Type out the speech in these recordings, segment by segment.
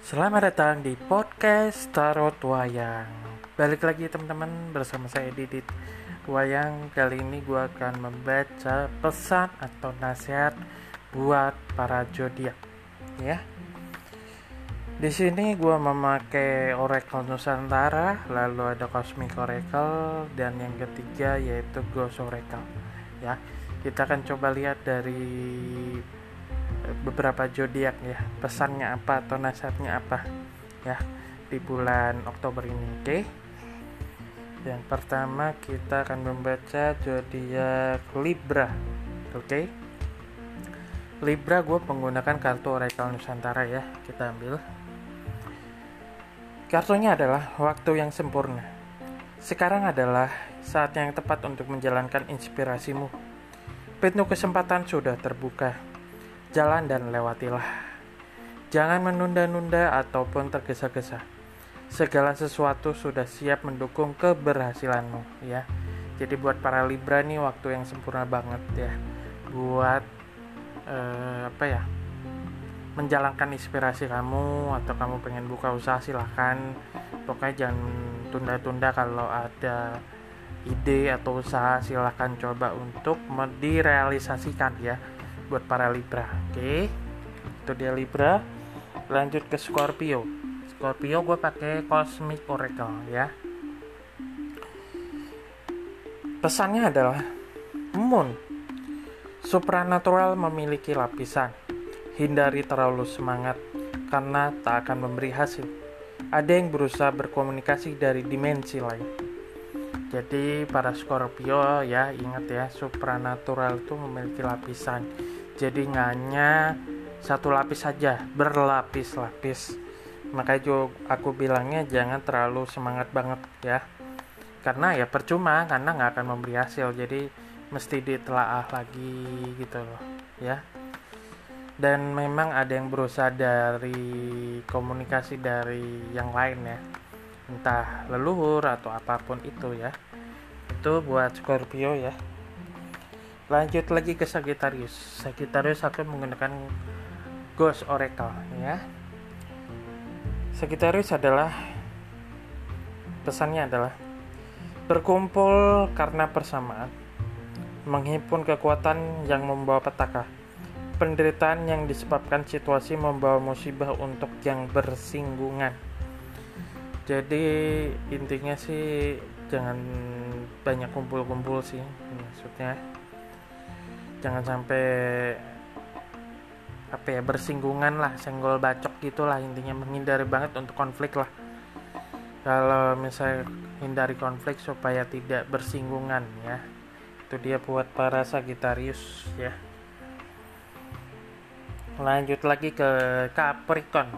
Selamat datang di podcast Tarot Wayang. Balik lagi teman-teman bersama saya Didit Wayang. Kali ini gue akan membaca pesan atau nasihat buat para zodiak ya. Di sini gue memakai Oracle Nusantara, lalu ada Cosmic Oracle, dan yang ketiga yaitu Ghost Oracle. Ya, kita akan coba lihat dari beberapa zodiak ya. Pesannya apa atau nasihatnya apa ya di bulan Oktober ini oke? Okay? yang pertama kita akan membaca zodiak Libra oke? Okay? Libra gue menggunakan kartu Oracle Nusantara ya kita ambil. Kartunya adalah waktu yang sempurna. Sekarang adalah saat yang tepat untuk menjalankan inspirasimu. Pintu kesempatan sudah terbuka jalan dan lewatilah. Jangan menunda-nunda ataupun tergesa-gesa. Segala sesuatu sudah siap mendukung keberhasilanmu, ya. Jadi buat para Libra nih waktu yang sempurna banget ya. Buat uh, apa ya? Menjalankan inspirasi kamu atau kamu pengen buka usaha silahkan. Pokoknya jangan tunda-tunda kalau ada ide atau usaha silahkan coba untuk direalisasikan ya buat para Libra. Oke. Itu dia Libra. Lanjut ke Scorpio. Scorpio gue pakai Cosmic Oracle ya. Pesannya adalah Moon supranatural memiliki lapisan. Hindari terlalu semangat karena tak akan memberi hasil. Ada yang berusaha berkomunikasi dari dimensi lain. Jadi para Scorpio ya ingat ya supranatural itu memiliki lapisan jadi hanya satu lapis saja berlapis-lapis. Makanya juga aku bilangnya jangan terlalu semangat banget ya. Karena ya percuma karena nggak akan memberi hasil. Jadi mesti ditelaah lagi gitu loh ya. Dan memang ada yang berusaha dari komunikasi dari yang lain ya. Entah leluhur atau apa pun itu ya. Itu buat Scorpio ya lanjut lagi ke Sagittarius. Sagittarius akan menggunakan Ghost Oracle ya. Sagittarius adalah pesannya adalah berkumpul karena persamaan menghimpun kekuatan yang membawa petaka penderitaan yang disebabkan situasi membawa musibah untuk yang bersinggungan. Jadi intinya sih jangan banyak kumpul-kumpul sih maksudnya jangan sampai apa ya bersinggungan lah senggol bacok gitulah intinya menghindari banget untuk konflik lah. Kalau misalnya hindari konflik supaya tidak bersinggungan ya itu dia buat para Sagitarius ya. Lanjut lagi ke Capricorn.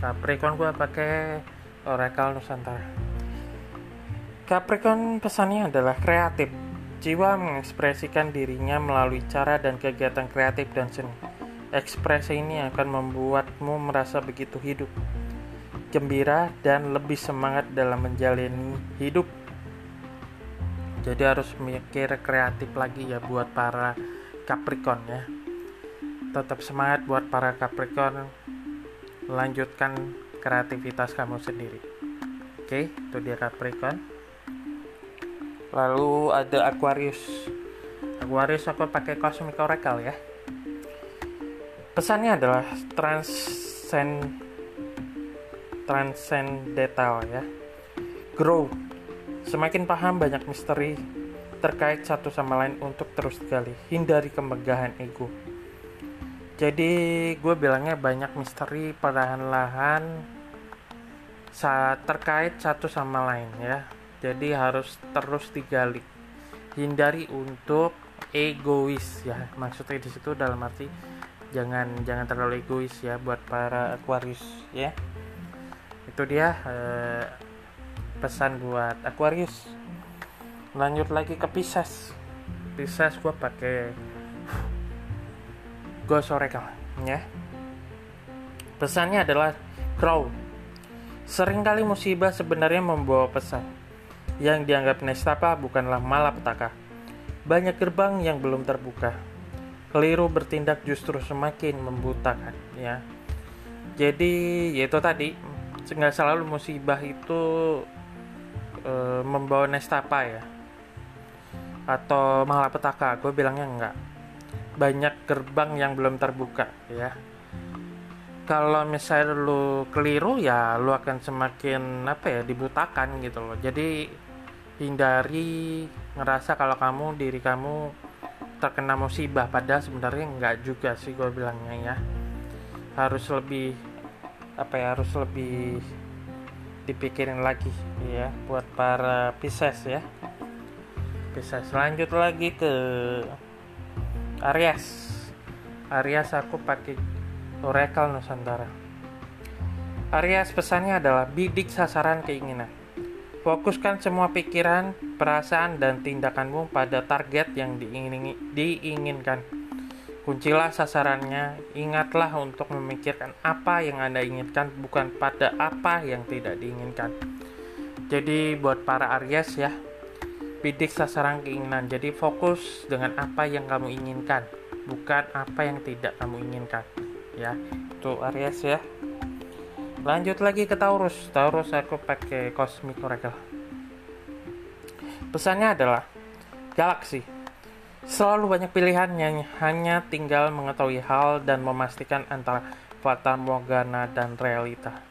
Capricorn gua pakai Oracle Nusantara. Capricorn pesannya adalah kreatif Jiwa mengekspresikan dirinya melalui cara dan kegiatan kreatif dan seni. Ekspresi ini akan membuatmu merasa begitu hidup, gembira, dan lebih semangat dalam menjalani hidup. Jadi harus mikir kreatif lagi ya buat para Capricorn ya. Tetap semangat buat para Capricorn. Lanjutkan kreativitas kamu sendiri. Oke, itu dia Capricorn lalu ada Aquarius. Aquarius aku pakai Cosmic Oracle ya? Pesannya adalah transcend transcendental ya. Grow. Semakin paham banyak misteri terkait satu sama lain untuk terus digali hindari kemegahan ego. Jadi gue bilangnya banyak misteri perlahan-lahan saat terkait satu sama lain ya jadi harus terus digali. Hindari untuk egois ya. Maksudnya di situ dalam arti jangan jangan terlalu egois ya buat para Aquarius ya. Itu dia eh, pesan buat Aquarius. Lanjut lagi ke Pisces. Pisces gue pakai Ghost Oracle ya. Pesannya adalah Crow. Seringkali musibah sebenarnya membawa pesan yang dianggap nestapa bukanlah malapetaka. Banyak gerbang yang belum terbuka. Keliru bertindak justru semakin membutakan, ya. jadi yaitu tadi nggak selalu musibah itu e, membawa nestapa ya atau malapetaka gue bilangnya enggak banyak gerbang yang belum terbuka ya kalau misalnya lu keliru ya lu akan semakin apa ya dibutakan gitu loh jadi hindari ngerasa kalau kamu diri kamu terkena musibah. Padahal sebenarnya enggak juga sih gue bilangnya ya. Harus lebih apa ya harus lebih dipikirin lagi ya buat para Pisces ya. Pisces lanjut lagi ke Aries. Aries aku pakai Oracle Nusantara. Aries pesannya adalah bidik sasaran keinginan Fokuskan semua pikiran, perasaan, dan tindakanmu pada target yang diinginkan Kuncilah sasarannya, ingatlah untuk memikirkan apa yang Anda inginkan, bukan pada apa yang tidak diinginkan. Jadi buat para Aries ya, bidik sasaran keinginan. Jadi fokus dengan apa yang kamu inginkan, bukan apa yang tidak kamu inginkan. Ya, itu Aries ya. Lanjut lagi ke Taurus. Taurus aku pakai Cosmic Oracle. Pesannya adalah galaksi Selalu banyak pilihannya, hanya tinggal mengetahui hal dan memastikan antara fata morgana dan realita.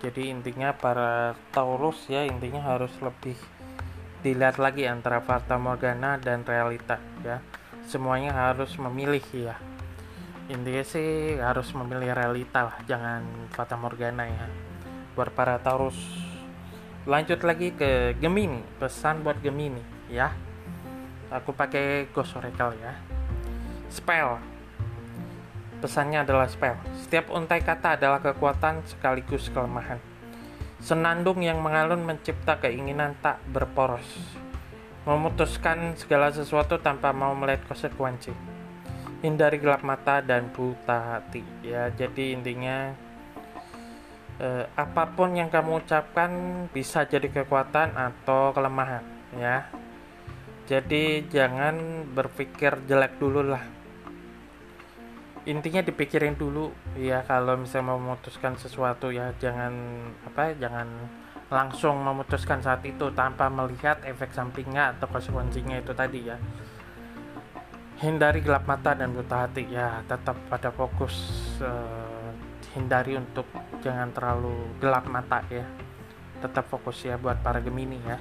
Jadi intinya para Taurus ya intinya harus lebih dilihat lagi antara fata morgana dan realita ya. Semuanya harus memilih ya. Intinya sih harus memilih realita lah, jangan fata morgana ya. Buat para Taurus. Lanjut lagi ke Gemini, pesan buat Gemini ya. Aku pakai Ghost Oracle ya. Spell. Pesannya adalah spell. Setiap untai kata adalah kekuatan sekaligus kelemahan. Senandung yang mengalun mencipta keinginan tak berporos. Memutuskan segala sesuatu tanpa mau melihat konsekuensi hindari gelap mata dan buta hati. Ya jadi intinya eh, apa pun yang kamu ucapkan bisa jadi kekuatan atau kelemahan ya. Jadi jangan berpikir jelek dulu lah. Intinya dipikirin dulu ya kalau misalnya memutuskan sesuatu ya jangan apa jangan langsung memutuskan saat itu tanpa melihat efek sampingnya atau konsekuensinya itu tadi ya hindari gelap mata dan buta hati. Ya tetap pada fokus uh, hindari untuk jangan terlalu gelap mata ya. Tetap fokus ya buat para Gemini ya.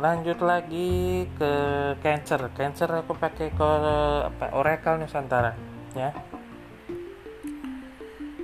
Lanjut lagi ke Cancer. Cancer aku pakai ke apa Oracle Nusantara ya.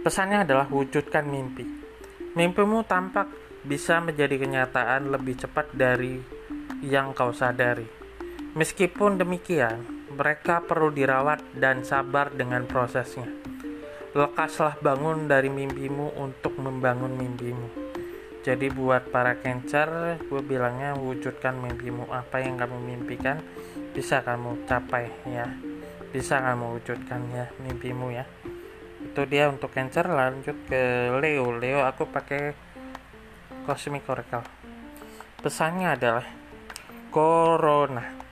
Pesannya adalah wujudkan mimpi. Mimpimu tampak bisa menjadi kenyataan lebih cepat dari yang kau sadari. Meskipun demikian mereka perlu dirawat dan sabar dengan prosesnya. Lekaslah bangun dari mimpimu untuk membangun mimpimu. Jadi buat para cancer gue bilangnya wujudkan mimpimu. Apa yang kamu mimpikan bisa kamu capai ya. Bisa kamu wujudkan ya mimpimu ya. Itu dia untuk cancer. Lanjut ke Leo. Leo aku pakai cosmic oracle. Pesannya adalah corona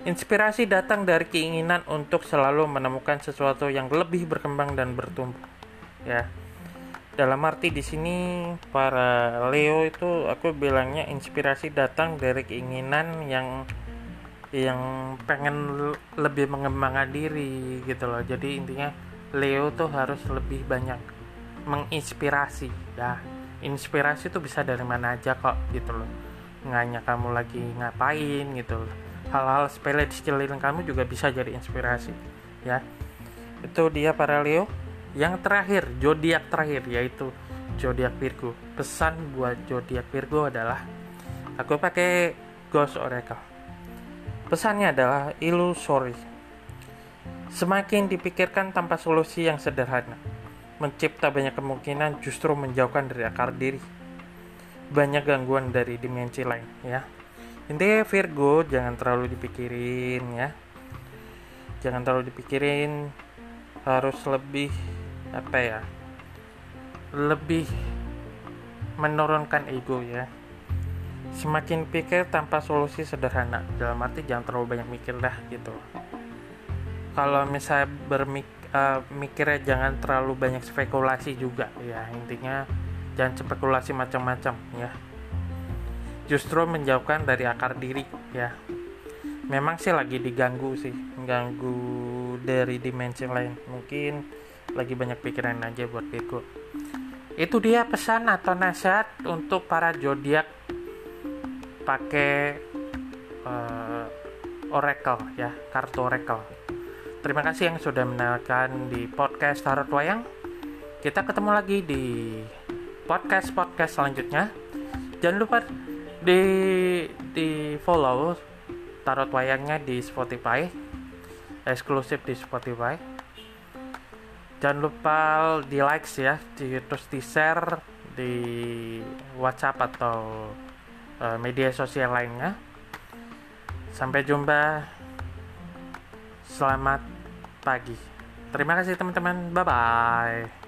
inspirasi datang dari keinginan untuk selalu menemukan sesuatu yang lebih berkembang dan bertumbuh. Ya. Dalam arti di sini para Leo itu aku bilangnya inspirasi datang dari keinginan yang yang pengen lebih mengembangkan diri gitu loh. Jadi intinya Leo tuh harus lebih banyak menginspirasi. Ya inspirasi itu bisa dari mana aja kok gitu loh. Nganya kamu lagi ngapain gitu loh hal-hal sepele di sekeliling kamu juga bisa jadi inspirasi ya. Itu dia para Leo. Yang terakhir zodiak terakhir yaitu zodiak Virgo. Pesan buat zodiak Virgo adalah aku pakai Ghost Oracle. Pesannya adalah illusory semakin dipikirkan tanpa solusi yang sederhana mencipta banyak kemungkinan justru menjauhkan dari akar diri. Banyak gangguan dari dimensi lain ya intinya Virgo jangan terlalu dipikirin ya. Jangan terlalu dipikirin. Harus lebih apa ya lebih menurunkan ego ya. Semakin pikir tanpa solusi sederhana. Dalam arti jangan terlalu banyak mikir dah gitu. Kalau misalnya bermik uh, mikirnya jangan terlalu banyak spekulasi juga ya. Intinya jangan spekulasi macam-macam ya justru menjauhkan dari akar diri ya. Memang sih lagi diganggu sih ganggu dari dimensi lain. Mungkin lagi banyak pikiran aja buat Bego. Itu dia pesan atau nasihat untuk para zodiak pakai uh, oracle ya kartu oracle. Terima kasih yang sudah mendengarkan di podcast Tarot Wayang. Kita ketemu lagi di podcast podcast selanjutnya. Jangan lupa di di follow tarot wayangnya di Spotify. Eksklusif di Spotify. Jangan lupa di likes ya di, terus di share di WhatsApp atau uh, media sosial lainnya. Sampai jumpa. Selamat pagi. Terima kasih teman-teman. Bye bye